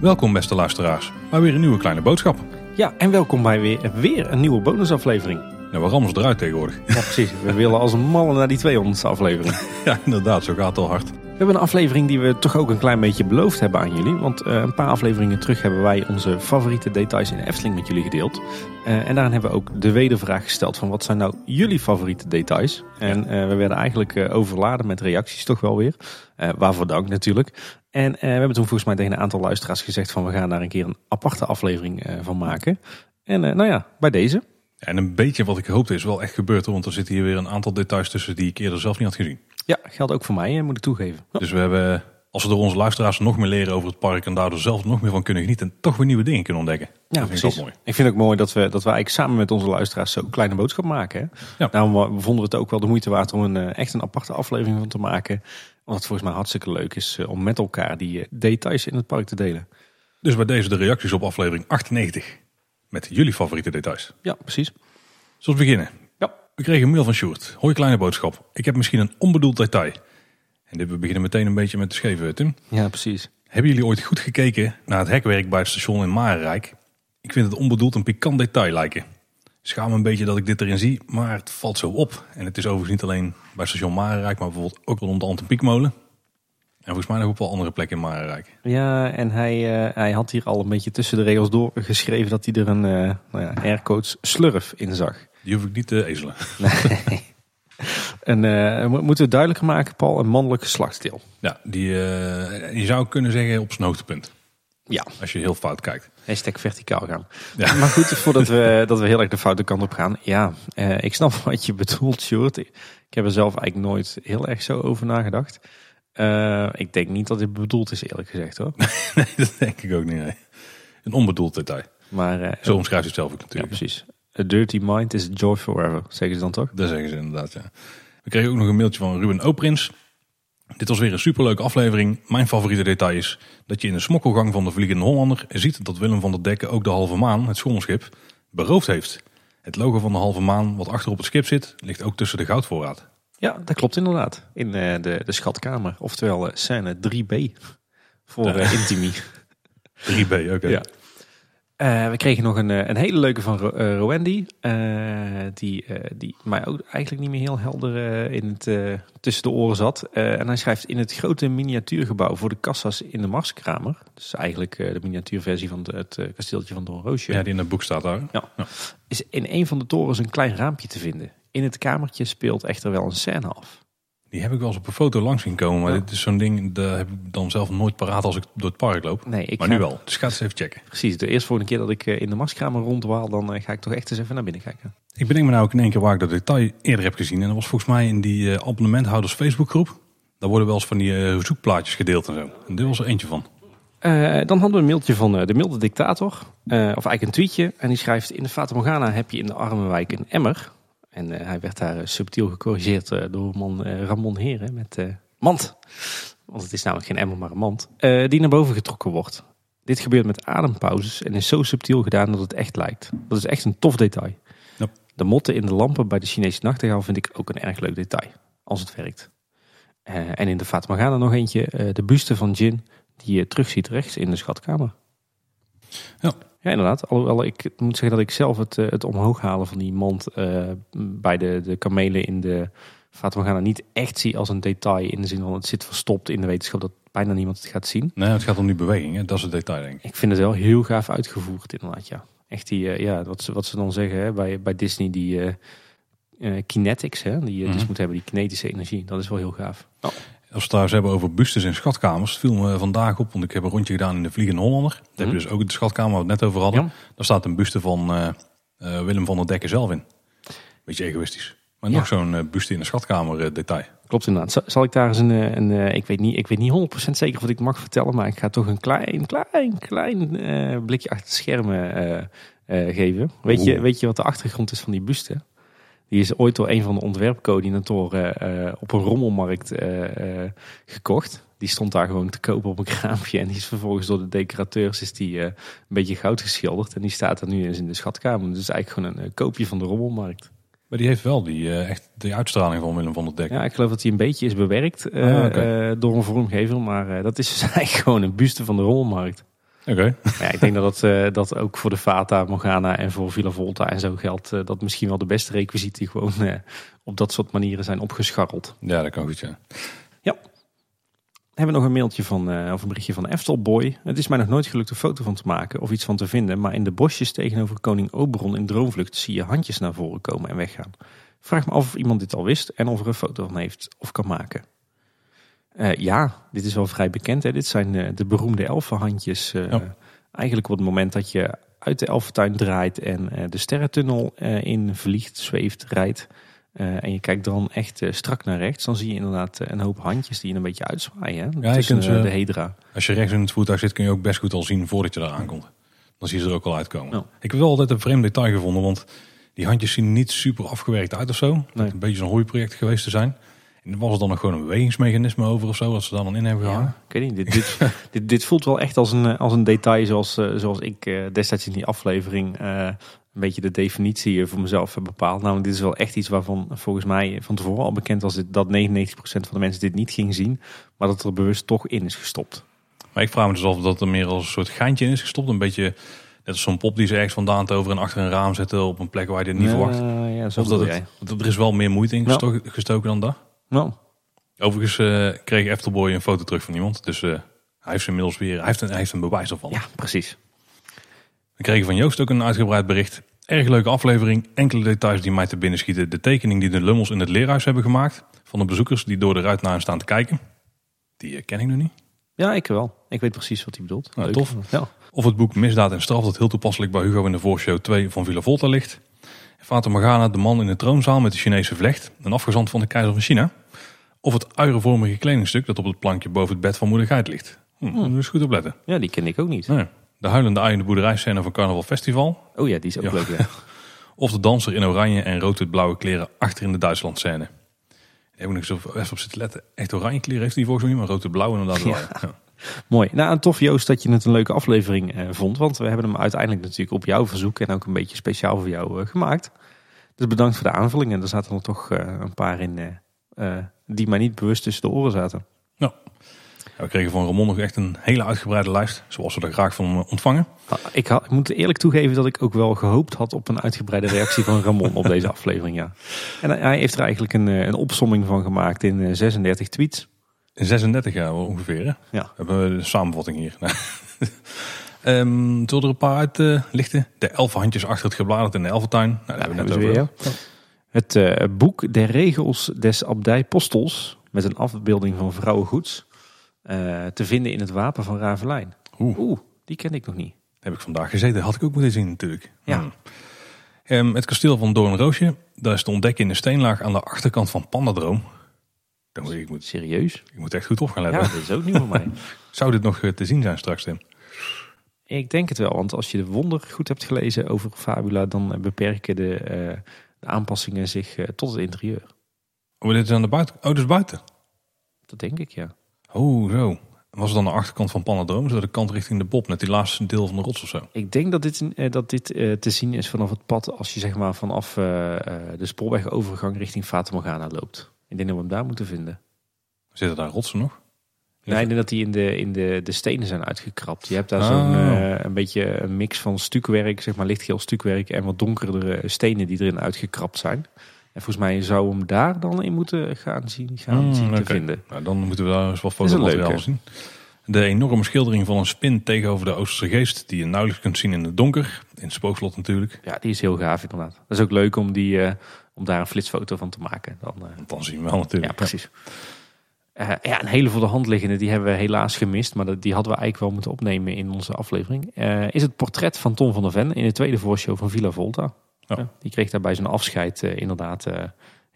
Welkom beste luisteraars, bij weer een nieuwe kleine boodschap. Ja, en welkom bij weer, weer een nieuwe bonusaflevering. Nou, we rammen ze eruit tegenwoordig. Ja, precies. We willen als een malle naar die 200ste aflevering. Ja, inderdaad, zo gaat het al hard. We hebben een aflevering die we toch ook een klein beetje beloofd hebben aan jullie. Want eh, een paar afleveringen terug hebben wij onze favoriete details in de Efteling met jullie gedeeld. Eh, en daarin hebben we ook de wedervraag gesteld van wat zijn nou jullie favoriete details. En eh, we werden eigenlijk overladen met reacties toch wel weer. Waarvoor dank natuurlijk. En we hebben toen volgens mij tegen een aantal luisteraars gezegd van we gaan daar een keer een aparte aflevering van maken. En nou ja, bij deze. En een beetje wat ik hoopte is wel echt gebeurd, want er zitten hier weer een aantal details tussen die ik eerder zelf niet had gezien. Ja, geldt ook voor mij, eh, moet ik toegeven. Ja. Dus we hebben, als we door onze luisteraars nog meer leren over het park en daardoor zelf nog meer van kunnen genieten, toch weer nieuwe dingen kunnen ontdekken. Ja, dat vind ik precies. mooi. Ik vind het ook mooi dat we, dat we eigenlijk samen met onze luisteraars zo'n kleine boodschap maken. Hè? Ja. Daarom eh, vonden we het ook wel de moeite waard om een, eh, echt een aparte aflevering van te maken. Omdat het volgens mij hartstikke leuk is eh, om met elkaar die details in het park te delen. Dus bij deze de reacties op aflevering 98 met jullie favoriete details. Ja, precies. Zullen we beginnen? Ja. We kregen een mail van Sjoerd. Hoi kleine boodschap. Ik heb misschien een onbedoeld detail. En dit, we beginnen meteen een beetje met de scheve, Tim. Ja, precies. Hebben jullie ooit goed gekeken naar het hekwerk bij het station in Marenrijk? Ik vind het onbedoeld een pikant detail lijken. Schaam me een beetje dat ik dit erin zie, maar het valt zo op. En het is overigens niet alleen bij station Marenrijk, maar bijvoorbeeld ook rond de Antenpiekmolen. En volgens mij nog op wel andere plekken in Marenrijk. Ja, en hij, eh, hij had hier al een beetje tussen de regels door geschreven dat hij er een eh nou ja, slurf in zag. Die hoef ik niet te ezelen. Nee. en mo- moeten we duidelijker maken, Paul, een mannelijk geslachtsdeel. Ja, die, je zou kunnen zeggen op zijn hoogtepunt. Ja. Als je heel fout kijkt. Hashtag verticaal gaan. Ja. Maar goed, voordat we, dat we heel erg de foute kant op gaan. Ja, ik snap wat je bedoelt, Sjoerd. Ik heb er zelf eigenlijk nooit heel erg zo over nagedacht. Eh, ik denk niet dat dit bedoeld is, eerlijk gezegd hoor. Nee, dat denk ik ook niet. nee. Een onbedoeld detail. Maar eh, Zo omschrijft je het zelf ook ja, natuurlijk. precies. A dirty mind is joy forever, zeggen ze dan toch? Dat zeggen ze inderdaad, ja. We kregen ook nog een mailtje van Ruben Oprins. Dit was weer een superleuke aflevering. Mijn favoriete detail is dat je in de smokkelgang van de Vliegende Hollander ziet dat Willem van der Dekken ook de halve maan, het schommelschip, beroofd heeft. Het logo van de halve maan, wat achter op het schip zit, ligt ook tussen de goudvoorraad. Ja, dat klopt inderdaad. In eh, de, de schatkamer, oftewel eh, scène 3B voor eh Intimi. 3B, oké. Ja. We kregen nog een, een hele leuke van Ro Rowendi. die, die mij ook eigenlijk niet meer heel helder in het, tussen de oren zat. En hij schrijft in het grote miniatuurgebouw voor de kassa's in de Marskramer. Dus eigenlijk de miniatuurversie van de- het kasteeltje van Doornroosje. Ja, die in het boek staat daar. Ja. Is in een van de torens een klein raampje te vinden. In het kamertje speelt echter wel een scène af. Die heb ik wel eens op een foto langs zien komen. Maar Ja. dit is zo'n ding, dat heb ik dan zelf nooit paraat als ik door het park loop. Nee, ik maar ga- nu wel. Dus ga eens even checken. Precies, de eerste volgende keer dat ik eh, in de Marskramer rondwaal, dan eh, ga ik toch echt eens even naar binnen kijken. Ik bedenk me nou ook in één keer waar ik dat detail eerder heb gezien. En dat was volgens mij in die eh, abonnementhouders Facebookgroep. Daar worden wel eens van die zoekplaatjes gedeeld en zo. En dit was er eentje van. Eh, dan hadden we een mailtje van eh, de milde dictator. Eh, of eigenlijk een tweetje. En die schrijft: In de Fata Morgana heb je in de Armenwijk een emmer. En eh, hij werd daar eh, subtiel gecorrigeerd eh, door man Ramon Heren met mand. Want het is namelijk geen emmer, maar een mand. die naar boven getrokken wordt. Dit gebeurt met adempauzes en is zo subtiel gedaan dat het echt lijkt. Dat is echt een tof detail. De motten in de lampen bij de Chinese nachtegaal vind ik ook een erg leuk detail. Als het werkt. En in de Fata Morgana nog eentje. de buste van Jin die je terugziet rechts in de schatkamer. Ja. Ja, inderdaad. Alhoewel ik moet zeggen dat ik zelf het, eh, het omhoog halen van die mand eh, bij de, de kamelen in de Fata Morgana niet echt zie als een detail. In de zin van het zit verstopt in de wetenschap dat bijna niemand het gaat zien. Nee, het gaat om die beweging. Hè? Dat is het detail, denk ik. Ik vind het wel heel gaaf uitgevoerd inderdaad, ja. Echt die, eh, ja, wat ze, wat ze dan zeggen hè, bij, bij Disney, die eh, eh, kinetics, hè, die je dus Mhm. moet hebben, die kinetische energie. Dat is wel heel gaaf. Als we het trouwens hebben over bustes en schatkamers, het viel me vandaag op, want ik heb een rondje gedaan in de Vliegende Hollander. Daar heb je dus ook de schatkamer waar we het net over hadden. Ja. Daar staat een buste van eh, eh, Willem van der Dekken zelf in. Beetje egoïstisch. Maar Ja. nog zo'n eh, buste in de schatkamer detail. Klopt inderdaad. Zal- ik daar eens een, een ik, weet niet, ik weet niet 100% zeker wat ik mag vertellen, maar ik ga toch een klein, klein, klein blikje achter de schermen geven. Weet je, weet je wat de achtergrond is van die buste? Die is ooit door een van de ontwerpcoördinatoren eh, op een rommelmarkt eh, eh, gekocht. Die stond daar gewoon te kopen op een kraampje. En die is vervolgens door de decorateurs is die, een beetje goud geschilderd. En die staat er nu eens in de schatkamer. Dus eigenlijk gewoon een koopje van de rommelmarkt. Maar die heeft wel die, echt die uitstraling van Willem van der Dek. Ja, ik geloof dat hij een beetje is bewerkt Ah, door een vormgever. Maar dat is dus eigenlijk gewoon een buste van de rolmarkt. Oké. Ja, ik denk dat het, eh, dat ook voor de Fata Morgana en voor Villa Volta en zo geldt. eh, dat misschien wel de beste requisieten gewoon eh, op dat soort manieren zijn opgescharreld. Ja, dat kan goed zijn. We hebben nog een mailtje van, of een berichtje van Eftel Boy. Het is mij nog nooit gelukt een foto van te maken of iets van te vinden. Maar in de bosjes tegenover koning Oberon in Droomvlucht zie je handjes naar voren komen en weggaan. Vraag me af of iemand dit al wist en of er een foto van heeft of kan maken. Eh, ja, dit is wel vrij bekend. Hè? Dit zijn eh, de beroemde elfenhandjes. eh, Ja. Eigenlijk op het moment dat je uit de elfentuin draait en de sterrentunnel in vliegt, zweeft, rijdt. en je kijkt dan echt strak naar rechts. Dan zie je inderdaad een hoop handjes die je een beetje uitzwaaien. Hè? je Tussen kunt ze- de hedra. Als je rechts in het voertuig zit, kun je ook best goed al zien voordat je daar aankomt. Dan zie je ze er ook al uitkomen. Ja. Ik heb wel altijd een vreemd detail gevonden, want die handjes zien niet super afgewerkt uit of zo. Nee. Een beetje zo'n hooiproject geweest te zijn. Was er dan nog gewoon een bewegingsmechanisme over of zo, wat ze daar dan in hebben gehangen. Ja, ik weet niet. Dit, dit, dit, dit voelt wel echt als een, eh, als een detail zoals, eh, zoals ik eh, destijds in die aflevering een beetje de definitie voor mezelf heb bepaald. Namelijk, dit is wel echt iets waarvan volgens mij van tevoren al bekend was dit, dat 99% van de mensen dit niet ging zien. Maar dat er bewust toch in is gestopt. Maar ik vraag me dus af of dat er meer als een soort geintje in is gestopt. Een beetje net als zo'n pop die ze ergens vandaan toveren en achter een raam zetten op een plek waar je dit niet verwacht. Ja, Of dat het, er is wel meer moeite in Ja. gesto- gestoken dan dat. Nou, Overigens eh, kreeg Eftelboy een foto terug van iemand. Dus eh, hij heeft ze inmiddels weer, hij heeft een, hij heeft een bewijs ervan. ja, precies. We kregen van Joost ook een uitgebreid bericht. Erg leuke aflevering. Enkele details die mij te binnen schieten. De tekening die de lummels in het leerhuis hebben gemaakt. Van de bezoekers die door de ruit naar hen staan te kijken. Die eh, ken ik nog niet. Ja, ik wel. Ik weet precies wat hij bedoelt. Nou, tof. Ja. Of het boek Misdaad en Straf dat heel toepasselijk bij Hugo in de voorshow 2 van Villa Volta ligt. Fata Morgana, de man in de troonzaal met de Chinese vlecht. Een afgezant van de keizer van China. Of het uilenvormige kledingstuk dat op het plankje boven het bed van moeder Geit ligt. Hm, je eens goed opletten. ja, die ken ik ook niet. Nee. De huilende ui in de boerderijscène van Carnaval Festival. Oh ja, die is ook Ja. leuk. Ja. Of de danser in oranje en rood-wit-blauwe kleren achter in de Duitsland scène. Daar heb ik nog even op zitten letten. Echt oranje kleren heeft hij volgens mij niet, maar rood-wit-blauw inderdaad. Ja. Ja. Mooi. Nou, en tof Joost dat je het een leuke aflevering eh, vond. Want we hebben hem uiteindelijk natuurlijk op jouw verzoek en ook een beetje speciaal voor jou eh, gemaakt. Dus bedankt voor de aanvulling. En er zaten er toch eh, een paar in eh, die mij niet bewust tussen de oren zaten. Ja, we kregen van Ramon nog echt een hele uitgebreide lijst. Zoals we er graag van hem ontvangen. Ah, Ik, had, ik moet eerlijk toegeven dat ik ook wel gehoopt had op een uitgebreide reactie van Ramon op deze aflevering. Ja. En hij- heeft er eigenlijk een, een opsomming van gemaakt in eh, 36 tweets. In 36 jaar wel ongeveer. Hè? Ja. We hebben de samenvatting hier. Ehm zullen we er een paar uit eh, lichten? De elf handjes achter het gebladerd in de elfentuin. Nou, daar hebben we hebben net over. weer, Het eh, boek Der Regels des Abdij Postels met een afbeelding van vrouwengoeds eh, te vinden in het wapen van Ravelijn. Oeh. Oeh, die ken ik nog niet. Heb ik vandaag gezeten. Had ik ook moeten zien natuurlijk. Ja. Hmm. Ehm, het kasteel van Doornroosje. Daar is te ontdekken in de steenlaag aan de achterkant van Pandadroom. Dan moet ik, ik moet, Serieus? ik moet echt goed op gaan Ja, letten. dat is ook nieuw voor mij. Zou dit nog eh, te zien zijn straks, Tim? Ik denk het wel, want als je de wonder goed hebt gelezen over Fabula, dan eh, beperken de, eh, de aanpassingen zich tot het interieur. Oh, dit is aan de buiten. Oh, dus buiten. Dat denk ik, ja. Oh, zo. Was het dan de achterkant van Pandadroom? Zo de kant richting de Bob, net die laatste deel van de rots of zo? Ik denk dat dit, dat dit te zien is vanaf het pad als je zeg maar vanaf de spoorwegovergang richting Fata Morgana loopt. Ik denk dat we hem daar moeten vinden. Zitten daar rotsen nog? Nee, ik denk dat die in de, in de, de stenen zijn uitgekrapt. Je hebt daar Oh. zo'n eh, een beetje een mix van stukwerk, zeg maar lichtgeel stukwerk en wat donkerdere stenen die erin uitgekrapt zijn. En volgens mij zou hem daar dan in moeten gaan zien, gaan Hmm, zien te vinden. Nou, dan moeten we daar eens wat fotomateriaal zien. De enorme schildering van een spin tegenover de Oosterse geest, die je nauwelijks kunt zien in het donker. In het spookslot natuurlijk. Ja, die is heel gaaf inderdaad. Dat is ook leuk om, die, eh, om daar een flitsfoto van te maken. Dan, eh, dan zien we wel natuurlijk. Ja, precies. Eh, ja, een hele voor de hand liggende, die hebben we helaas gemist. Maar die hadden we eigenlijk wel moeten opnemen in onze aflevering. Eh, is het portret van Tom van der Ven in de tweede voorshow van Villa Volta. Die kreeg daar bij zijn afscheid eh, inderdaad eh,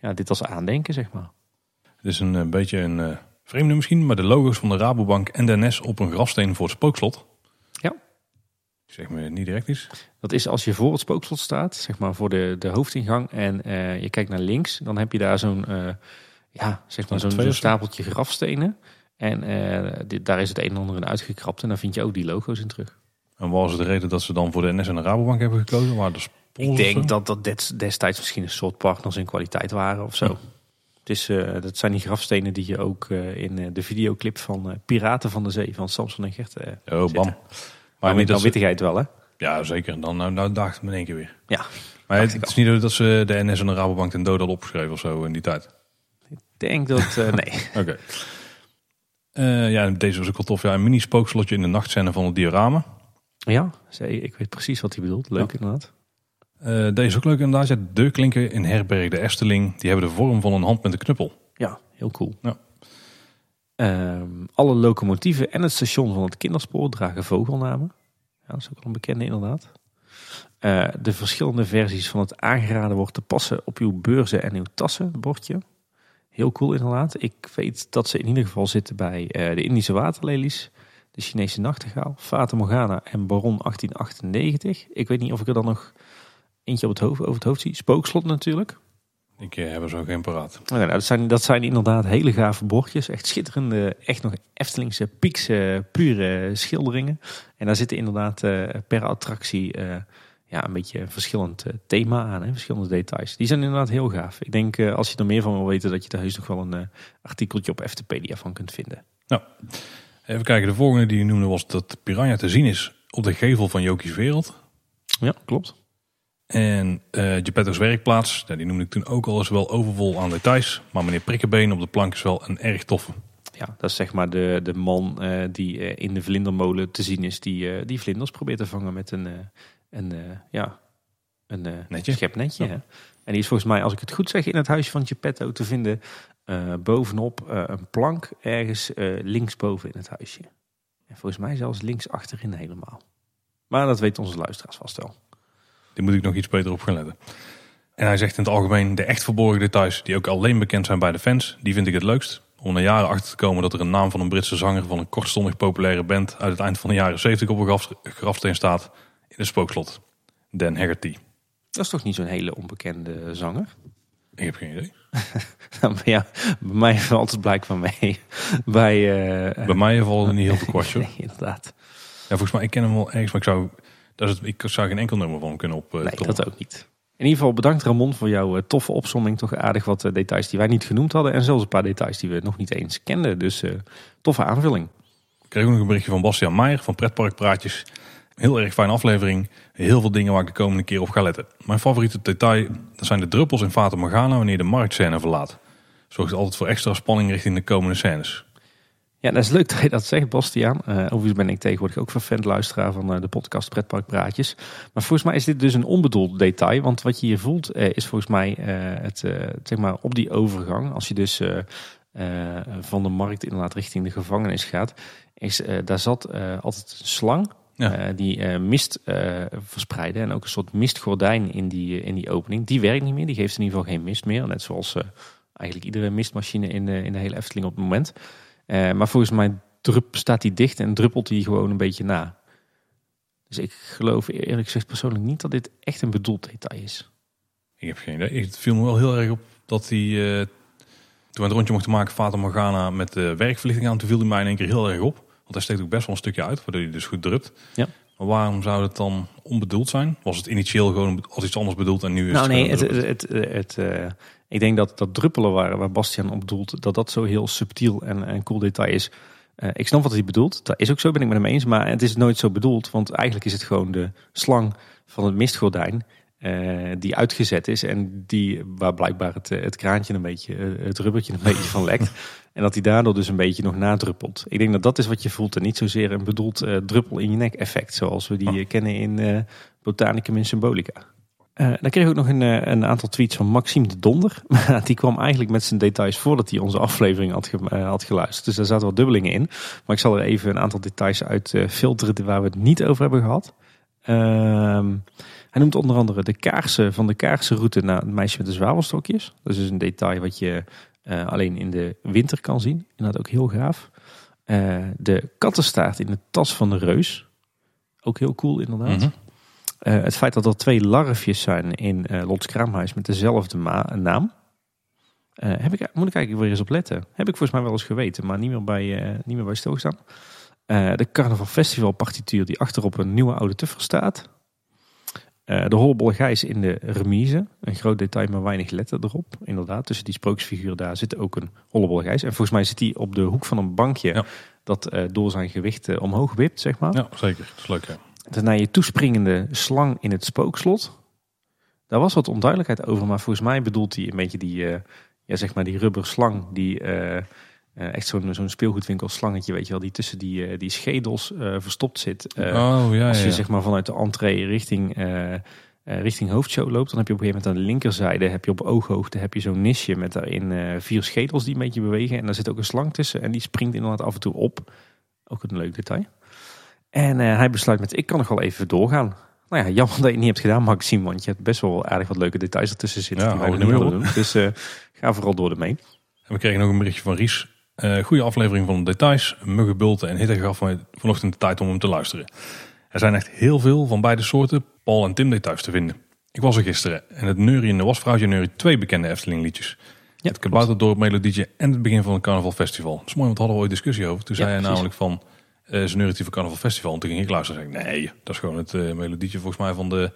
ja, dit als aandenken, zeg maar. Het is een eh, beetje een eh, vreemde misschien, maar de logo's van de Rabobank en de NS op een grafsteen voor het spookslot. Zeg me niet direct iets. Dat is als je voor het spookslot staat, zeg maar voor de, de hoofdingang. En eh, je kijkt naar links, dan heb je daar zo'n eh, ja, zeg maar Zo'n zo? stapeltje grafstenen. En eh, dit, daar is het een en ander in uitgekrapt. En daar vind je ook die logo's in terug. En was de reden dat ze dan voor de NS en de Rabobank hebben gekozen? Waar de Ik denk dat dat des- destijds misschien een soort partners in kwaliteit waren of zo. Ja. Het is, dat zijn die grafstenen die je ook in de videoclip van Piraten van de Zee van Samson en Gert. eh Oh, bam. Maar Maar dan, niet dan het wel, hè? ja, zeker. Dan nou, nou daagt het me in één keer weer. Ja. Maar het is niet dat ze de NS en de Rabobank ten dood hadden opgeschreven of zo in die tijd. Ik denk dat... eh, nee. Oké. Eh, ja, deze was ook wel tof. Ja, een mini spookslotje in de nachtscène van het diorama. Ja, ik weet precies wat hij bedoelt. Leuk inderdaad. Eh, deze is ook leuk inderdaad. Ja, de deurklinken in Herberg de Efteling. Die hebben de vorm van een hand met een knuppel. Ja, heel cool. Ja. Ehm, alle locomotieven en het station van het kinderspoor dragen vogelnamen. Ja, dat is ook wel een bekende inderdaad. Eh, de verschillende versies van het aangeraden wordt te passen op uw beurzen en uw tassen bordje. Heel cool inderdaad. Ik weet dat ze in ieder geval zitten bij eh, de Indische waterlelies, de Chinese nachtegaal, Fata Morgana en Baron 1898. Ik weet niet of ik er dan nog eentje op het hoofd, over het hoofd zie. Spookslot natuurlijk. Ik heb er zo geen paraat. Nou, dat, zijn, dat zijn inderdaad hele gave bordjes. Echt schitterende, echt nog Eftelingse, piekse, pure schilderingen. En daar zitten inderdaad eh, per attractie eh, ja, een beetje een verschillend eh, thema aan. Hè, verschillende details. Die zijn inderdaad heel gaaf. Ik denk als je er meer van wil weten, dat je daar heus nog wel een artikeltje op Eftepedia van kunt vinden. Even kijken, de volgende die je noemde was dat Piranha te zien is op de gevel van Jokies Wereld. Ja, klopt. En eh Geppetto's werkplaats, die noemde ik toen ook al eens wel overvol aan details. Maar meneer Prikkenbeen op de plank is wel een erg toffe. Ja, dat is zeg maar de, de man eh, die eh, in de vlindermolen te zien is, die, die vlinders probeert te vangen met een, een, ja, een Netje. schepnetje. Ja. En die is volgens mij, als ik het goed zeg, in het huisje van Geppetto te vinden bovenop een plank ergens linksboven in het huisje. En volgens mij zelfs links achterin helemaal. Maar dat weten onze luisteraars vast wel. Die moet ik nog iets beter op gaan letten. En hij zegt in het algemeen, de echt verborgen details die ook alleen bekend zijn bij de fans, die vind ik het leukst. Om na jaren achter te komen dat er een naam van een Britse zanger van een kortstondig populaire band uit het eind van de jaren 70 op een graf- grafsteen staat in het spookslot. Dan Haggerty. Dat is toch niet zo'n hele onbekende zanger? Ik heb geen idee. Nou, ja, bij mij valt het blijkbaar mee. Bij, eh, Bij mij valt het niet heel te kwartje. nee, inderdaad. Ja, volgens mij, ik ken hem wel ergens, maar ik zou, het, ik zou geen enkel nummer van hem kunnen op. eh, Nee, dat ook niet. In ieder geval bedankt Ramon voor jouw eh, toffe opzomming. Toch aardig wat eh, details die wij niet genoemd hadden. En zelfs een paar details die we nog niet eens kenden. Dus eh, toffe aanvulling. Ik kreeg ook nog een berichtje van Bastiaan Meijer van Pretpark Praatjes. Heel erg fijne aflevering. Heel veel dingen waar ik de komende keer op ga letten. Mijn favoriete detail dat zijn de druppels in Fata Morgana wanneer de marktscène verlaat. Zorgt altijd voor extra spanning richting de komende scènes. Ja, dat is leuk dat je dat zegt, Bastiaan. Eh overigens ben ik tegenwoordig ook vervent luisteraar van eh, de podcast Pretpark Praatjes. Maar volgens mij is dit dus een onbedoeld detail. Want wat je hier voelt eh, is volgens mij het, zeg maar op die overgang. Als je dus van de markt inderdaad richting de gevangenis gaat. Is, daar zat altijd een slang. Ja. die mist eh, verspreiden. En ook een soort mistgordijn in die, in die opening. Die werkt niet meer. Die geeft in ieder geval geen mist meer. Net zoals eigenlijk iedere mistmachine in in de hele Efteling op het moment. Eh, maar volgens mij drup, staat die dicht en druppelt die gewoon een beetje na. Dus ik geloof eerlijk gezegd persoonlijk niet dat dit echt een bedoeld detail is. Ik heb geen idee. Het viel me wel heel erg op dat hij, eh, toen we het rondje mochten maken, Fata Morgana met de werkverlichting aan, toen viel hij mij in één keer heel erg op. Want hij steekt ook best wel een stukje uit, waardoor hij dus goed drupt. Ja. Maar waarom zou het dan onbedoeld zijn? Was het initieel gewoon als iets anders bedoeld en nu is nou het nee, gewoon het, het, het, het, eh, ik denk dat dat druppelen waar, waar Bastiaan op bedoelt, dat dat zo heel subtiel en een cool detail is. Eh, ik snap wat hij bedoelt. Dat is ook zo, ben ik met hem eens. Maar het is nooit zo bedoeld. Want eigenlijk is het gewoon de slang van het mistgordijn. Eh, die uitgezet is. En die, waar blijkbaar het, eh, het kraantje een beetje, eh, het rubbertje een beetje van lekt. En dat hij daardoor dus een beetje nog nadruppelt. Ik denk dat dat is wat je voelt. En niet zozeer een bedoeld druppel in je nek effect. Zoals we die eh, kennen in Botanicum in Symbolica. Dan kreeg ik ook nog een, een aantal tweets van Maxime de Donder. Die kwam eigenlijk met zijn details voordat hij onze aflevering had, ge- had geluisterd. Dus daar zaten wat dubbelingen in. Maar ik zal er even een aantal details uit filteren waar we het niet over hebben gehad. Ehm, hij noemt onder andere de kaarsen van de kaarsenroute naar het meisje met de zwavelstokjes. Dat is dus een detail wat je eh, alleen in de winter kan zien. Inderdaad ook heel gaaf. Eh, de kattenstaart in de tas van de reus. Ook heel cool inderdaad. Mhm. Eh, het feit dat er twee larfjes zijn in Lots Kraamhuis met dezelfde naam. Heb ik, moet ik eigenlijk weer eens op letten. Heb ik volgens mij wel eens geweten, maar niet meer bij, niet meer bij stilgestaan. De Carnaval Festival partituur die achterop een nieuwe oude tuffer staat. Eh, de hollebolle gijs in de remise. Een groot detail, maar weinig letter erop. Inderdaad, tussen die sprookjesfiguren daar zit ook een hollebolle gijs. En volgens mij zit hij op de hoek van een bankje Ja. dat eh, door zijn gewicht eh, omhoog wipt, zeg maar. Ja, zeker. Dat is leuk, ja. Daarna je toespringende slang in het spookslot. Daar was wat onduidelijkheid over, maar volgens mij bedoelt hij een beetje die, ja, zeg maar die rubber slang. Die eh, echt zo'n zo'n speelgoedwinkel slangetje, weet je wel. Die tussen die, eh, die schedels eh, verstopt zit. Oh, ja, als je ja, zeg maar vanuit de entree richting, richting hoofdshow loopt, dan heb je op een gegeven moment aan de linkerzijde, heb je op ooghoogte, heb je zo'n nisje met daarin vier schedels die een beetje bewegen. En daar zit ook een slang tussen en die springt inderdaad af en toe op. Ook een leuk detail. En hij besluit met, ik kan nog wel even doorgaan. Nou ja, jammer dat je het niet hebt gedaan, Maxime, want je hebt best wel aardig wat leuke details ertussen zitten. Ja, die er niet doen. Dus ga vooral door ermee. En we kregen nog een berichtje van Ries. Eh goede aflevering van de details. Muggenbulten en hitte gaf mij vanochtend de tijd om hem te luisteren. Er zijn echt heel veel van beide soorten Paul en Tim details te vinden. Ik was er gisteren en het Neurie in de Wasvrouwtje Neurie twee bekende Efteling liedjes. Ja, het Kabouterdorp melodietje en het begin van het Carnaval Festival. Dat is mooi, want we hadden we ooit discussie over. Toen Ja, zei hij namelijk van, eh ze neuriet van Carnaval Festival. En toen ging ik luisteren en zei ik, nee, dat is gewoon het eh, melodietje volgens mij van de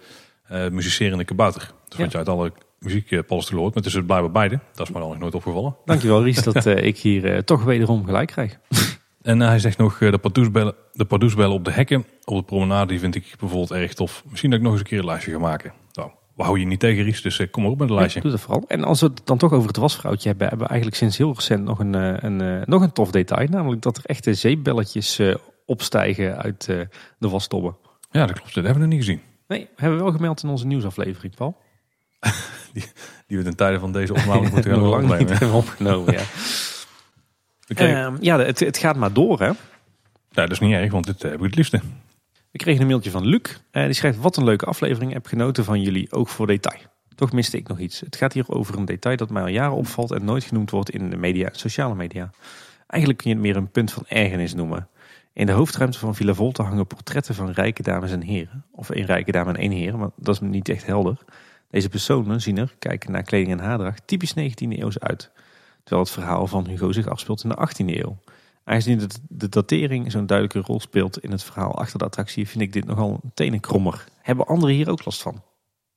eh muzicerende kabouter. Dat Ja. wat je uit alle muziekpalstoelen hoort. Maar het is het blijkbaar beide. Dat is me dan nog nooit opgevallen. Dankjewel Ries dat eh, ik hier eh, toch wederom gelijk krijg. En eh, hij zegt nog eh, de pardoesbellen, de pardoesbellen op de hekken op de promenade. Die vind ik bijvoorbeeld erg tof. Misschien dat ik nog eens een keer een lijstje ga maken. Nou, we houden je niet tegen Ries, dus eh, kom maar op met een lijstje. Ja, doe dat vooral. En als we het dan toch over het wasvrouwtje hebben, hebben we eigenlijk sinds heel recent nog een, eh, een, eh, nog een tof detail. Namelijk dat er echte zeepbelletjes eh, opstijgen uit eh, de wastobben. Ja, dat klopt. Dat hebben we nog niet gezien. Nee, hebben we wel gemeld in onze nieuwsaflevering, Paul. Die we ten tijde van deze opname moeten Nog lang niet hebben opgenomen, ja. Kregen- Ehm, ja, het, het gaat maar door, hè. ja, dat is niet erg, want dit eh, heb ik het liefste. We kregen een mailtje van Luc. Eh, die schrijft, wat een leuke aflevering. Heb genoten van jullie, ook voor detail. Toch miste ik nog iets. Het gaat hier over een detail dat mij al jaren opvalt en nooit genoemd wordt in de media, sociale media. Eigenlijk kun je het meer een punt van ergernis noemen. In de hoofdruimte van Villa Volta hangen portretten van rijke dames en heren. Of één rijke dame en één heer, maar dat is niet echt helder. Deze personen zien er, kijken naar kleding en haardracht, typisch 19e eeuws uit. Terwijl het verhaal van Hugo zich afspeelt in de 18e eeuw. Aangezien de, de datering zo'n duidelijke rol speelt in het verhaal achter de attractie, vind ik dit nogal een tenenkrommer. Hebben anderen hier ook last van?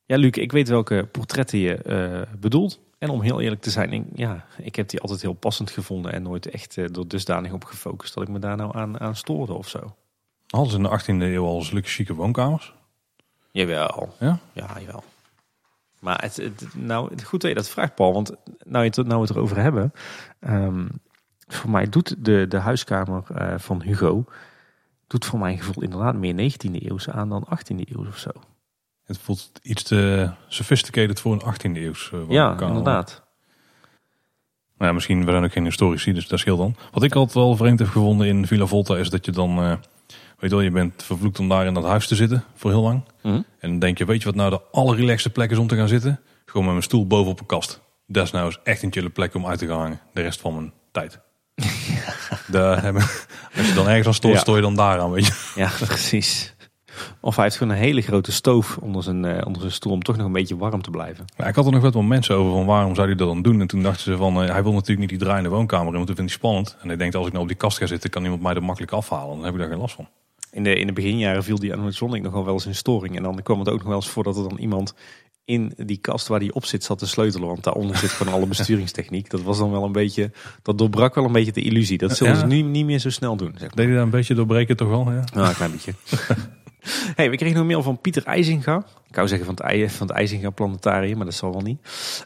Ja, Luc, ik weet welke portretten je eh, bedoelt. En om heel eerlijk te zijn, ik, ja, ik heb die altijd heel passend gevonden en nooit echt eh, er dusdanig op gefocust dat ik me daar nou aan, aan stoorde of zo. Hadden ze in de 18e eeuw al zulke chique woonkamers? Jawel. Ja? Ja, jawel. Maar het, het- nou, goed dat je dat vraagt, Paul. Want nou, je het, nou we het erover hebben. ehm, voor mij doet de, de huiskamer eh, van Hugo... doet voor mijn gevoel inderdaad meer 19e eeuwse aan dan 18e eeuws of zo. Het voelt iets te sophisticated voor een 18e eeuws eh, Ja, inderdaad. Nou ja, misschien, we zijn ook geen historici, dus dat scheelt dan. Wat ik altijd wel vreemd heb gevonden in Villa Volta is dat je dan... eh, weet je wel, je bent vervloekt om daar in dat huis te zitten voor heel lang. Mhm. En dan denk je, weet je wat nou de allerrelaxste plek is om te gaan zitten? Gewoon met mijn stoel boven op een kast. Dat is nou eens echt een chille plek om uit te gaan hangen. De rest van mijn tijd. Daar hebben, als je dan ergens aan stoort, Ja. stoor je dan daar aan, weet je. Ja, precies. Of hij heeft gewoon een hele grote stoof onder zijn, eh, onder zijn stoel... om toch nog een beetje warm te blijven. Ik had er nog wel mensen over van waarom zou hij dat dan doen. En toen dachten ze van, eh, hij wil natuurlijk niet die draaiende woonkamer in, want dat vindt hij spannend. En ik denk, als ik nou op die kast ga zitten, kan iemand mij er makkelijk afhalen. Dan heb ik daar geen last van. In de, in de beginjaren viel die animatronic nogal wel eens in storing. En dan kwam het ook nog wel eens voor dat er dan iemand in die kast waar die op zit zat te sleutelen. Want daaronder zit gewoon alle besturingstechniek. Dat was dan wel een beetje, dat doorbrak wel een beetje de illusie. Dat zullen Ja. ze nu niet meer zo snel doen. Zeg maar. Deed hij daar een beetje doorbreken toch wel? Ja? Nou, een klein beetje. hey, we kregen een mail van Pieter IJzinga. Ik wou zeggen van het, van het IJzinga Planetarium, maar dat zal wel niet.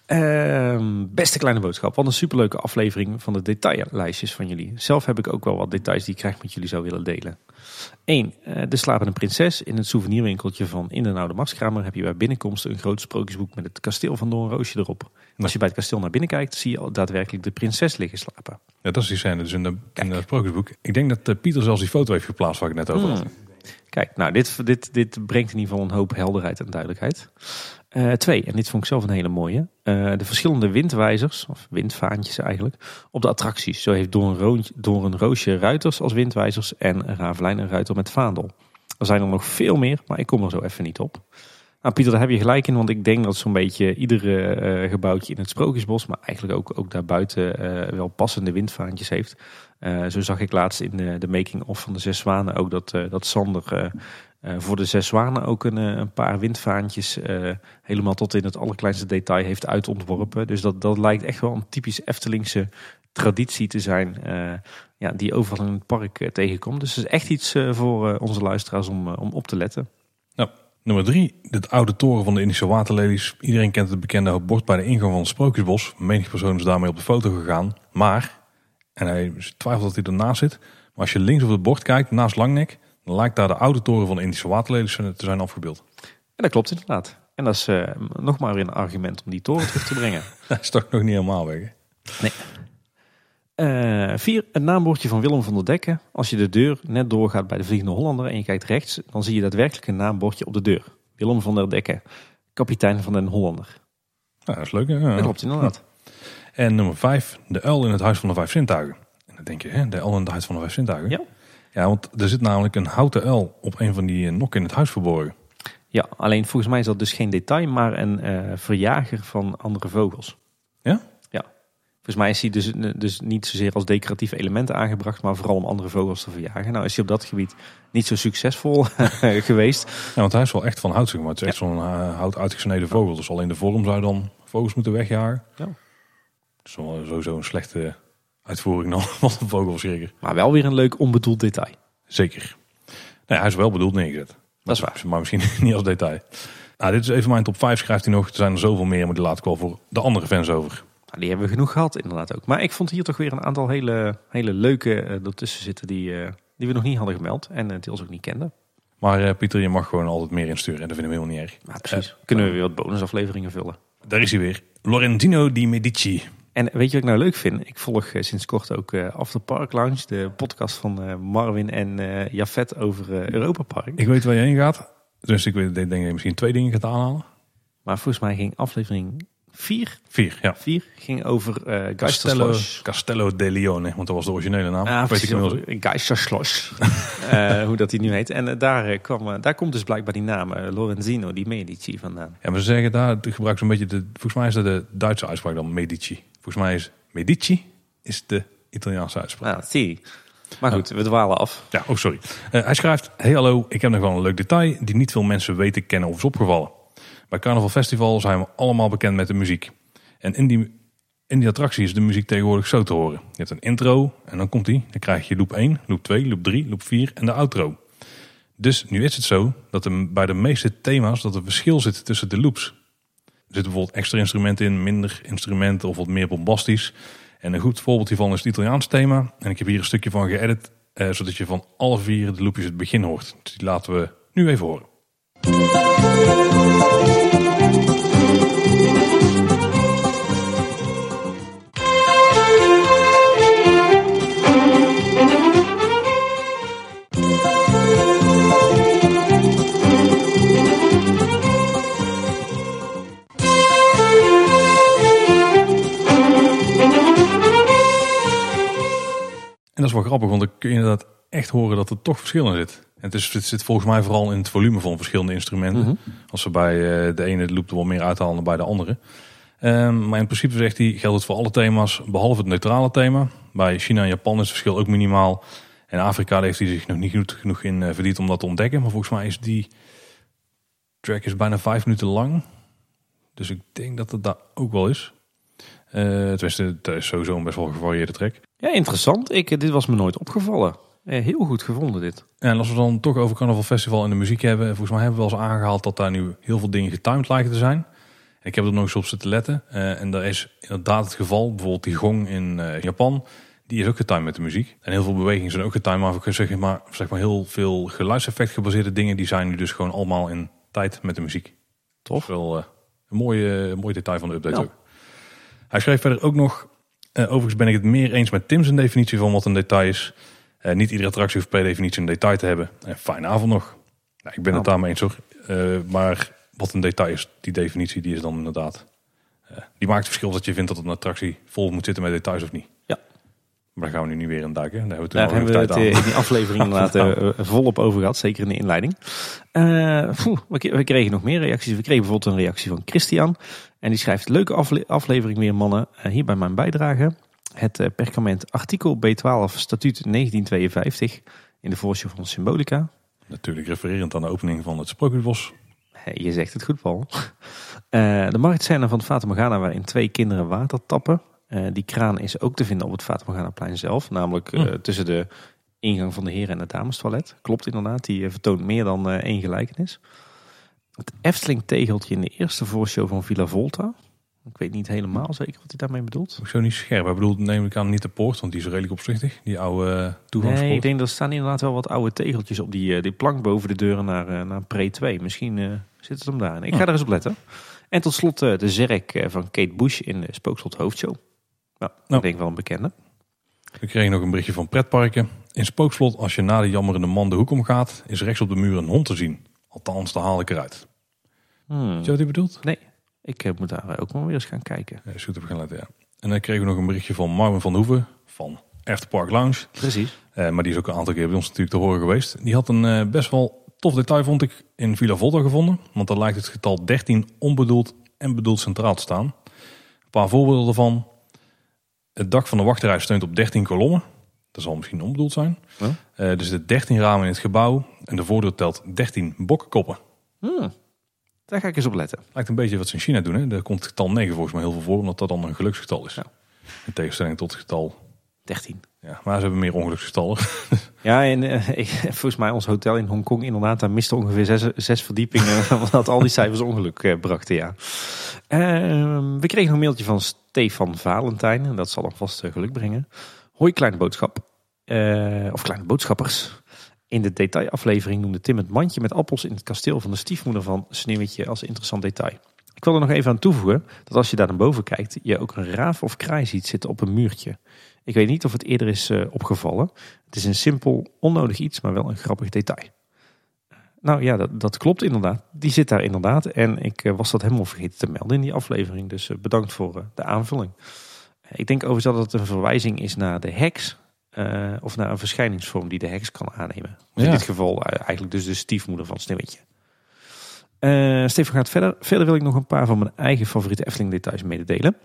Ehm, beste kleine boodschap. Wat een superleuke aflevering van de detaillijstjes van jullie. Zelf heb ik ook wel wat details die ik graag met jullie zou willen delen. 1. de slapende prinses. In het souvenirwinkeltje van In de Oude Marskramer heb je bij binnenkomst een groot sprookjesboek met het kasteel van Doornroosje erop. Als je bij het kasteel naar binnen kijkt, zie je al daadwerkelijk de prinses liggen slapen. Ja, dat is die scène dus in, de, in het sprookjesboek. Ik denk dat eh, Pieter zelfs die foto heeft geplaatst waar ik net over had. Hmm. Kijk, nou, dit, dit, dit brengt in ieder geval een hoop helderheid en duidelijkheid. Eh, twee, en dit vond ik zelf een hele mooie. eh, de verschillende windwijzers, of windvaantjes eigenlijk, op de attracties. Zo heeft door een, roosje ruiters als windwijzers en Ravelijn een ruiter met vaandel. Er zijn er nog veel meer, maar ik kom er zo even niet op. Nou Pieter, daar heb je gelijk in, want ik denk dat zo'n beetje iedere eh, gebouwtje in het Sprookjesbos, maar eigenlijk ook, ook daarbuiten wel passende windvaantjes heeft. Uh, zo zag ik laatst in de, de making-of van de Zes Zwanen ook dat, dat Sander voor de Zes Zwanen ook een, een paar windvaantjes helemaal tot in het allerkleinste detail heeft uitontworpen. Dus dat, dat lijkt echt wel een typisch Eftelingse traditie te zijn ja, die overal in het park tegenkomt. Dus het is echt iets voor onze luisteraars om, om op te letten. Nummer drie, de oude toren van de Indische waterlelies. Iedereen kent het bekende bord bij de ingang van het Sprookjesbos. Menig persoon is daarmee op de foto gegaan. Maar, en hij twijfelt dat hij ernaast zit. Maar als je links op het bord kijkt, naast Langnek, dan lijkt daar de oude toren van de Indische waterlelies te zijn afgebeeld. En dat klopt inderdaad. En dat is uh, nog maar weer een argument om die toren terug te brengen. dat is toch nog niet helemaal weg, hè? Nee. Uh, vier, het naambordje van Willem van der Dekken. Als je de deur net doorgaat bij de Vliegende Hollander en je kijkt rechts, dan zie je daadwerkelijk een naambordje op de deur. Willem van der Dekken, kapitein van den Hollander. Ja, dat is leuk. Hè? Dat klopt inderdaad. En nummer vijf, de uil in het Huis van de Vijf Zintuigen. En dan denk je, hè, de uil in het Huis van de Vijf Zintuigen? Ja. Ja, want er zit namelijk een houten uil op een van die nokken in het huis verborgen. Ja, alleen volgens mij is dat dus geen detail, maar een uh, verjager van andere vogels. Ja? Volgens mij is hij dus, dus niet zozeer als decoratieve elementen aangebracht, maar vooral om andere vogels te verjagen. Nou is hij op dat gebied niet zo succesvol geweest. Ja, want hij is wel echt van hout, zeg maar. Het is echt zo'n uh, hout uitgesneden vogel. Dus alleen de vorm zou dan vogels moeten wegjagen. Ja. Is sowieso een slechte uitvoering dan van een vogelverschrikker. Maar wel weer een leuk onbedoeld detail. Zeker. Nee, hij is wel bedoeld neergezet. Dat is waar. Maar misschien niet als detail. Nou, dit is even mijn top 5, schrijft hij nog. Er zijn er zoveel meer, maar die laat ik wel voor de andere fans over. Nou, die hebben we genoeg gehad inderdaad ook. Maar ik vond hier toch weer een aantal hele, hele leuke uh, ertussen zitten die, uh, die we nog niet hadden gemeld. En uh, deels ook niet kenden. Maar Pieter, je mag gewoon altijd meer insturen. En dat vinden we helemaal niet erg. Precies. Kunnen we weer wat bonusafleveringen vullen. Daar is hij weer. Lorentino di Medici. En weet je wat ik nou leuk vind? Ik volg sinds kort ook After Park Lounge. De podcast van Marvin en Jafet over Europa Park. Ik weet waar je heen gaat. Dus ik denk dat je misschien twee dingen gaat aanhalen. Maar volgens mij ging aflevering Vier? Vier, ja. Vier ging over uh, Castello, Castello de Leone, want dat was de originele naam. Ja, weet ik uh, hoe dat hij nu heet. En uh, daar, kwam, daar komt dus blijkbaar die naam Lorenzino di Medici vandaan. Ja, maar ze zeggen daar, gebruiken ze een beetje, de, volgens mij is dat de Duitse uitspraak dan Medici. Volgens mij is Medici is de Italiaanse uitspraak. Ah, zie. Maar goed, we dwalen af. Ja, oh sorry. hij schrijft, hey hallo, ik heb nog wel een leuk detail die niet veel mensen weten, kennen of is opgevallen. Bij Carnaval Festival zijn we allemaal bekend met de muziek. En in die, in die attractie is de muziek tegenwoordig zo te horen. Je hebt een intro en dan komt die. Dan krijg je loop 1, loop 2, loop 3, loop 4 en de outro. Dus nu is het zo dat er bij de meeste thema's dat er verschil zit tussen de loops. Zitten bijvoorbeeld extra instrumenten in, minder instrumenten of wat meer bombastisch. En een goed voorbeeld hiervan is het Italiaans thema. En ik heb hier een stukje van geëdit, eh, zodat je van alle vier de loopjes het begin hoort. Dus die laten we nu even horen. Kun je inderdaad echt horen dat er toch verschil in zit. En het, is, het zit volgens mij vooral in het volume van verschillende instrumenten. Mhm. Als we bij eh, de ene de loop er wel meer uithalen dan bij de andere. Um, maar in principe zegt hij, geldt het voor alle thema's, behalve het neutrale thema. Bij China en Japan is het verschil ook minimaal. En Afrika heeft hij zich nog niet goed genoeg in uh, verdiend om dat te ontdekken. Maar volgens mij is die track is bijna vijf minuten lang. Dus ik denk dat het daar ook wel is. Uh, tenminste, het is sowieso een best wel gevarieerde track. Ja, interessant. Ik, dit was me nooit opgevallen. Eh, heel goed gevonden dit. En als we dan toch over Carnaval Festival en de muziek hebben. Volgens mij hebben we wel eens aangehaald dat daar nu heel veel dingen getimed lijken te zijn. Ik heb er nog eens op zitten letten. Uh, en dat is inderdaad het geval. Bijvoorbeeld die gong in uh, Japan. Die is ook getimed met de muziek. En heel veel bewegingen zijn ook getimed. Maar, zeg maar, zeg maar heel veel geluidseffect gebaseerde dingen. Die zijn nu dus gewoon allemaal in tijd met de muziek. Tof. wel uh, een mooie, mooi detail van de update ook. Hij schreef verder ook nog. Overigens ben ik het meer eens met Tim's definitie van wat een detail is. Uh, niet iedere attractie hoeft per definitie een detail te hebben. En fijne avond nog. Nou, ik ben het daarmee eens hoor. Uh, maar wat een detail is, die definitie, die is dan inderdaad... Die maakt het verschil dat je vindt dat een attractie vol moet zitten met details of niet. Ja. Maar daar gaan we nu niet weer in duiken. Daar hebben we, daar hebben we het in die aflevering inderdaad volop over gehad. Zeker in de inleiding. Eh, we, kregen nog meer reacties. We kregen bijvoorbeeld een reactie van Christian. En die schrijft, leuke afle- aflevering weer mannen. Eh, hierbij mijn bijdrage. Het eh, perkament artikel B12 statuut 1952 in de voorshow van Symbolica. Natuurlijk refererend aan de opening van het Sprookjesbos. Je zegt het goed, Paul. Eh, de marktscène van Fata Morgana waarin twee kinderen water tappen. Eh, die kraan is ook te vinden op het Fata Morgana plein zelf. Namelijk eh, Hm. tussen de ingang van de heren en het damestoilet. Klopt inderdaad, die eh, vertoont meer dan eh, één gelijkenis. Het Efteling tegeltje in de eerste voorshow van Villa Volta. Ik weet niet helemaal zeker wat hij daarmee bedoelt. Ook zo niet scherp. Hij bedoelt neem ik aan niet de poort, want die is redelijk opzichtig. Die oude uh, toegangspoort. Nee, ik denk dat er staan inderdaad wel wat oude tegeltjes op die, eh, die plank boven de deuren naar, eh, naar Pre 2. Misschien eh, zit het hem daar. Ik ga Ja. er eens op letten. En tot slot eh, de zerk eh, van Kate Bush in de Spookslot Hoofdshow. Nou, Nou. ik denk wel een bekende. We kregen nog een berichtje van pretparken. In Spookslot, als je na de jammerende man de hoek omgaat, is rechts op de muur een hond te zien. Althans, daar haal ik eruit. Hmm. Je wat hij bedoelt? Nee, ik eh, moet daar ook wel weer eens gaan kijken. Ja, is goed op gaan letten, ja. En dan kregen we nog een berichtje van Marvin van Hoeven van Afterpark Lounge. Precies. Eh, maar die is ook een aantal keer bij ons natuurlijk te horen geweest. Die had een eh, best wel tof detail, vond ik, in Villa Volta gevonden. Want daar lijkt het getal 13 onbedoeld en bedoeld centraal te staan. Een paar voorbeelden ervan. Het dak van de wachtrij steunt op 13 kolommen. Dat zal misschien onbedoeld zijn. Ja. Eh, er zitten 13 ramen in het gebouw. En de voordeur telt 13 bokkenkoppen. Hmm. Daar ga ik eens op letten. Lijkt een beetje wat ze in China doen. Hè? Daar komt het getal 9 volgens mij heel veel voor. Omdat dat dan een geluksgetal is. Ja. In tegenstelling tot het getal... 13. Ja, maar ze hebben meer ongeluksgetallen. Ja, en eh, volgens mij ons hotel in Hongkong inderdaad, daar miste ongeveer zes, zes verdiepingen. omdat al die cijfers ongeluk eh, brachten, ja. Ehm, we kregen een mailtje van Stefan Valentijn. En dat zal dan vast eh, geluk brengen. Hoi, kleine boodschap. Of kleine boodschappers. In de detailaflevering noemde Tim het mandje met appels in het kasteel van de stiefmoeder van Sneeuwwitje als interessant detail. Ik wil er nog even aan toevoegen dat als je daar naar boven kijkt, je ook een raaf of kraai ziet zitten op een muurtje. Ik weet niet of het eerder is eh, opgevallen. Het is een simpel, onnodig iets, maar wel een grappig detail. Nou ja, dat, dat klopt inderdaad. Die zit daar inderdaad. En ik eh, was dat helemaal vergeten te melden in die aflevering. Dus eh, bedankt voor de aanvulling. Ik denk overigens dat het een verwijzing is naar de heks. of naar een verschijningsvorm die de heks kan aannemen. In dit geval eigenlijk dus de stiefmoeder van Sneeuwwitje. Stefan gaat verder. Verder wil ik nog een paar van mijn eigen favoriete Efteling details mededelen.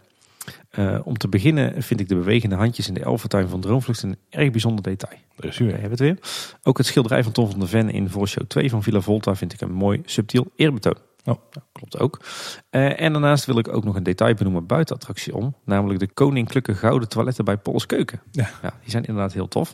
Eh, om te beginnen vind ik de bewegende handjes in de Elfentuin van Droomvlucht een erg bijzonder detail. Weer. hebben het weer. Ook het schilderij van Tom van der Ven in voorshow 2 van Villa Volta vind ik een mooi subtiel eerbetoon. Oh. Klopt ook. Eh, en daarnaast wil ik ook nog een detail benoemen buiten attractie om. Namelijk de koninklijke gouden toiletten bij Polles Keuken. Ja. die zijn inderdaad heel tof.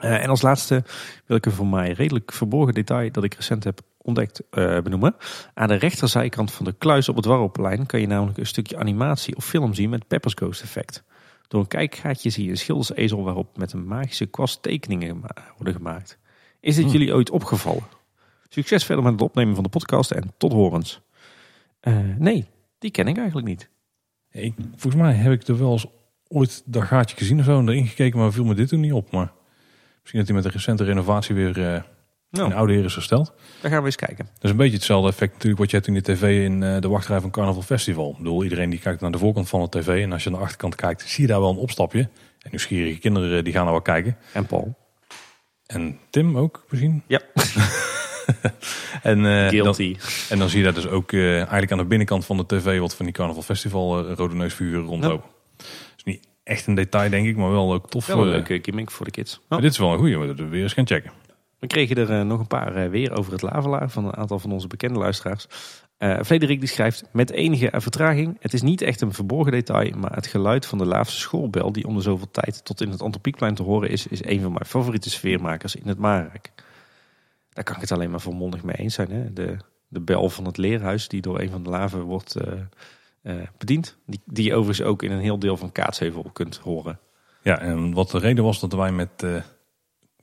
Eh, en als laatste wil ik een voor mij redelijk verborgen detail dat ik recent heb ontdekt eh, benoemen. Aan de rechterzijkant van de kluis op het Warroplein kan je namelijk een stukje animatie of film zien met Pepper's Ghost effect. Door een kijkgaatje zie je een schildersezel waarop met een magische kwast tekeningen worden gemaakt. Is dit Hmm. jullie ooit opgevallen? Succes verder met het opnemen van de podcast en tot horens. Eh, nee, die ken ik eigenlijk niet. Volgens mij heb ik er wel eens ooit dat gaatje gezien of zo en erin gekeken, maar viel me dit toen niet op. Maar misschien dat hij met een recente renovatie weer eh in Nou, oude heer is hersteld. daar gaan we eens kijken. Dat is een beetje hetzelfde effect natuurlijk wat je hebt in de tv in eh, de wachtrij van Carnaval Festival. Ik bedoel, iedereen die kijkt naar de voorkant van de tv en als je naar de achterkant kijkt, zie je daar wel een opstapje. En nieuwsgierige kinderen eh, die gaan er wel kijken. En Paul? En Tim ook misschien. Ja. En, eh, dan, en dan zie je daar dus ook eigenlijk aan de binnenkant van de tv wat van die Carnaval Festival rode neusfiguren rondlopen. is niet echt een detail denk ik, maar wel ook tof. Wel een eh, leuke gimmick voor de kids. dit is wel een goeie, we er weer eens gaan checken. We kregen er eh, nog een paar eh, weer over het lavelaar van een aantal van onze bekende luisteraars. Eh Frederik die schrijft, met enige vertraging, het is niet echt een verborgen detail, maar het geluid van de Laafse schoolbel die om de zoveel tijd tot in het Antropiekplein te horen is, is een van mijn favoriete sfeermakers in het Maarrijk. Daar kan ik het alleen maar volmondig mee eens zijn. Hè? De, de bel van het leerhuis die door een van de laven wordt eh, eh, bediend. Die, die je overigens ook in een heel deel van Kaatsheuvel kunt horen. Ja, en wat de reden was dat wij met, eh,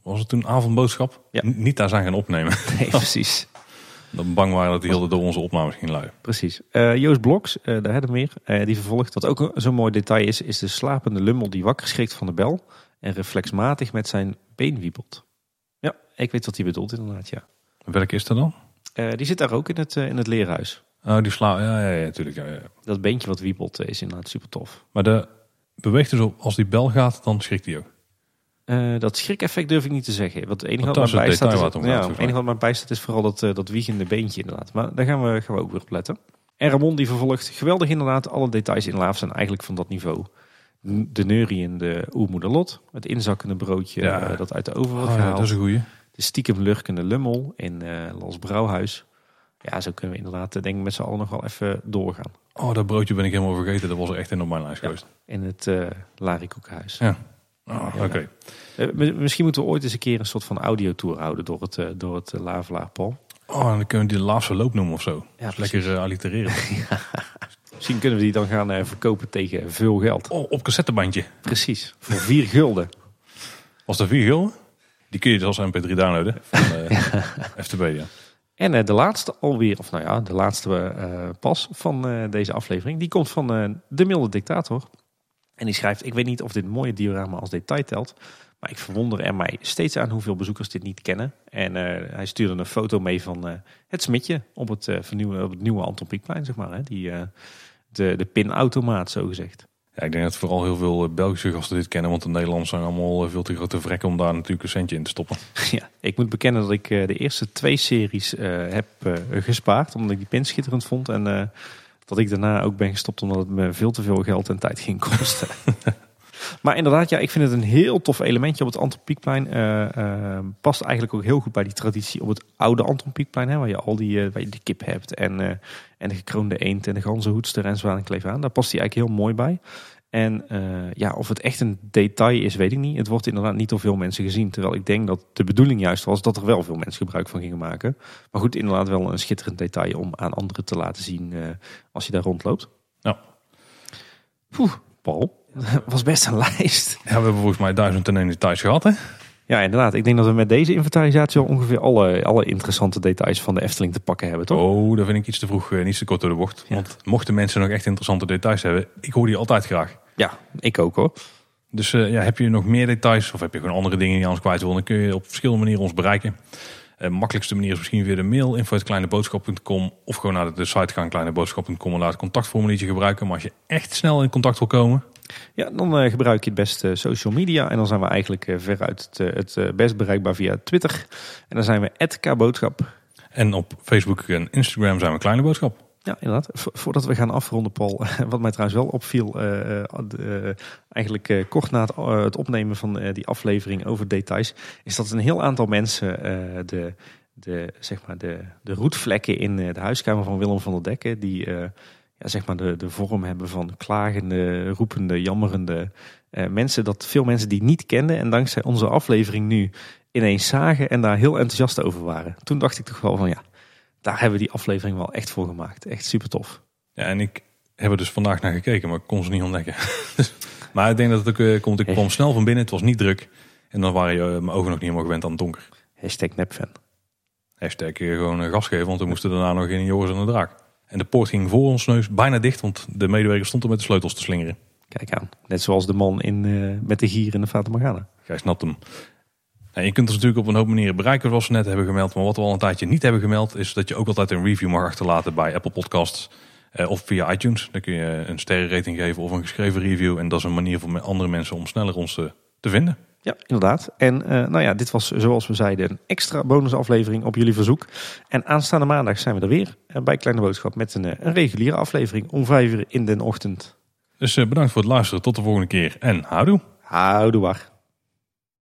was het toen avondboodschap, Ja. Niet daar zijn gaan opnemen. Nee, precies. Dat we bang waren dat die heel door onze opnames ging luien. Precies. Eh, Joost Bloks, eh, daar hebben we meer, die vervolgt. Wat ook zo'n mooi detail is, is de slapende lummel die wakker schrikt van de bel en reflexmatig met zijn been wiebelt. Ja, ik weet wat hij bedoelt inderdaad, ja. Welke is dat dan? Die zit daar ook in het, in het leerhuis. Oh, die sla. Ja, ja, ja, natuurlijk. Ja, ja. Dat beentje wat wiebelt is inderdaad super tof. Maar de beweegt dus op, als die bel gaat, dan schrikt hij ook. Eh, dat schrik-effect durf ik niet te zeggen. Want het enige wat mij bijstaat, is, ja, enige wat mij bijstaat is vooral dat, eh, dat wiegende beentje inderdaad. Maar daar gaan we, gaan we ook weer op letten. En Ramon die vervolgt geweldig inderdaad. Alle details in Laaf zijn eigenlijk van dat niveau. De neurie in de oermoeder Lot. Het inzakkende broodje Ja. eh, dat uit de oven wordt Oh, gehaald. dat is een goeie. De stiekem lurkende lummel in Los Brouwhuis. Ja, zo kunnen we inderdaad eh, denk ik met z'n allen nog wel even doorgaan. Oh, dat broodje ben ik helemaal vergeten. Dat was er echt in op mijn lijst Ja. geweest. In het eh Larikoekhuis. Ja. Oh, Oké. Eh, mi- misschien moeten we ooit eens een keer een soort van audiotour houden door het, eh, door het Lavelaar, Paul. Oh, en dan kunnen we die de laatste loop noemen of zo. Ja, lekker uh, allitereren. Misschien kunnen we die dan gaan verkopen tegen veel geld. Oh, op cassettebandje. Precies, voor vier gulden. Was dat 4 gulden? Die kun je dus als mp3 downloaden. Van FTB, ja. En eh, de laatste alweer, of nou ja, de laatste eh, pas van eh, deze aflevering, die komt van de milde dictator. En die schrijft, ik weet niet of dit mooie diorama als detail telt, maar ik verwonder er mij steeds aan hoeveel bezoekers dit niet kennen. En hij stuurde een foto mee van het smitje op het, vernieuwde, op het nieuwe Anton Pieckplein, zeg maar. Hè? Die, de, de pinautomaat, zo gezegd. Ja, ik denk dat vooral heel veel eh, Belgische gasten dit kennen. Want de Nederlanders zijn allemaal eh, veel te grote vrekken om daar natuurlijk een centje in te stoppen. Ja, ik moet bekennen dat ik eh, de eerste twee series heb gespaard. Omdat ik die pin schitterend vond. En dat ik daarna ook ben gestopt omdat het me veel te veel geld en tijd ging kosten. maar inderdaad, ja, ik vind het een heel tof elementje op het Anton Pieckplein. Eh, eh, past eigenlijk ook heel goed bij die traditie op het oude Anton Pieckplein. Hè, waar je al die, eh, waar je de kip hebt en, en de gekroonde eend en de ganzenhoedster en zwanenkleef aan. Daar past hij eigenlijk heel mooi bij. En ja, of het echt een detail is, weet ik niet. Het wordt inderdaad niet door veel mensen gezien. Terwijl ik denk dat de bedoeling juist was dat er wel veel mensen gebruik van gingen maken. Maar goed, inderdaad wel een schitterend detail om aan anderen te laten zien als je daar rondloopt. Poeh, Paul, dat was best een lijst. Ja, we hebben volgens mij duizend en één details gehad, hè? Ja, inderdaad. Ik denk dat we met deze inventarisatie al ongeveer alle, alle interessante details van de Efteling te pakken hebben, toch? Oh, dat vind ik iets te vroeg, eh, niet te kort door de bocht. Ja. Want mochten mensen nog echt interessante details hebben, ik hoor die altijd graag. Ja, ik ook hoor. Dus eh, ja, heb je nog meer details of heb je gewoon andere dingen die je anders kwijt wil, dan kun je op verschillende manieren ons bereiken. De makkelijkste manier is misschien via de mail info.kleineboodschap.com of gewoon naar de site gaan kleineboodschap.com en daar het contactformuliertje gebruiken. Maar als je echt snel in contact wil komen, Ja, dan eh, gebruik je het best eh, social media. En dan zijn we eigenlijk eh, veruit het, het best bereikbaar via Twitter. En dan zijn we @kboodschap. en op Facebook en Instagram zijn we Kleine Boodschap. Ja, inderdaad. Vo- voordat we gaan afronden, Paul. Wat mij trouwens wel opviel. eigenlijk kort na het, het opnemen van die aflevering over details. Is dat een heel aantal mensen de, de, zeg maar de, de roetvlekken in de huiskamer van Willem van der Dekken. Die ja, zeg maar de, de vorm hebben van klagende, roepende, jammerende eh, mensen. Dat veel mensen die niet kenden. En dankzij onze aflevering nu ineens zagen. En daar heel enthousiast over waren. Toen dacht ik toch wel van ja. Daar hebben we die aflevering wel echt voor gemaakt. Echt super tof. Ja, en ik heb er dus vandaag naar gekeken, maar ik kon ze niet ontdekken. Dus- maar ik denk dat het ook eh, komt. Ik kwam snel van binnen, het was niet druk. En dan waren je eh, mijn ogen nog niet helemaal gewend aan het donker. Hashtag nepfan. Hashtag gewoon gas geven, want we moesten daarna nog in Joris en de Draak. En de poort ging voor ons neus bijna dicht, want de medewerker stond er met de sleutels te slingeren. Kijk aan. Net zoals de man in, eh, met de gier in de Fata Morgana. Gij snapt hem. En je kunt ons natuurlijk op een hoop manieren bereiken, zoals we net hebben gemeld. Maar wat we al een tijdje niet hebben gemeld, is dat je ook altijd een review mag achterlaten bij Apple Podcasts. eh, of via iTunes. Dan kun je een sterrenrating geven of een geschreven review. En dat is een manier voor andere mensen om sneller ons te, te vinden. Ja, inderdaad. En eh, nou ja, dit was zoals we zeiden een extra bonusaflevering op jullie verzoek. En aanstaande maandag zijn we er weer eh, bij Kleine Boodschap met een, eh, een reguliere aflevering om vijf uur in de ochtend. Dus bedankt voor het luisteren. Tot de volgende keer. En houdoe. Houdoe waar.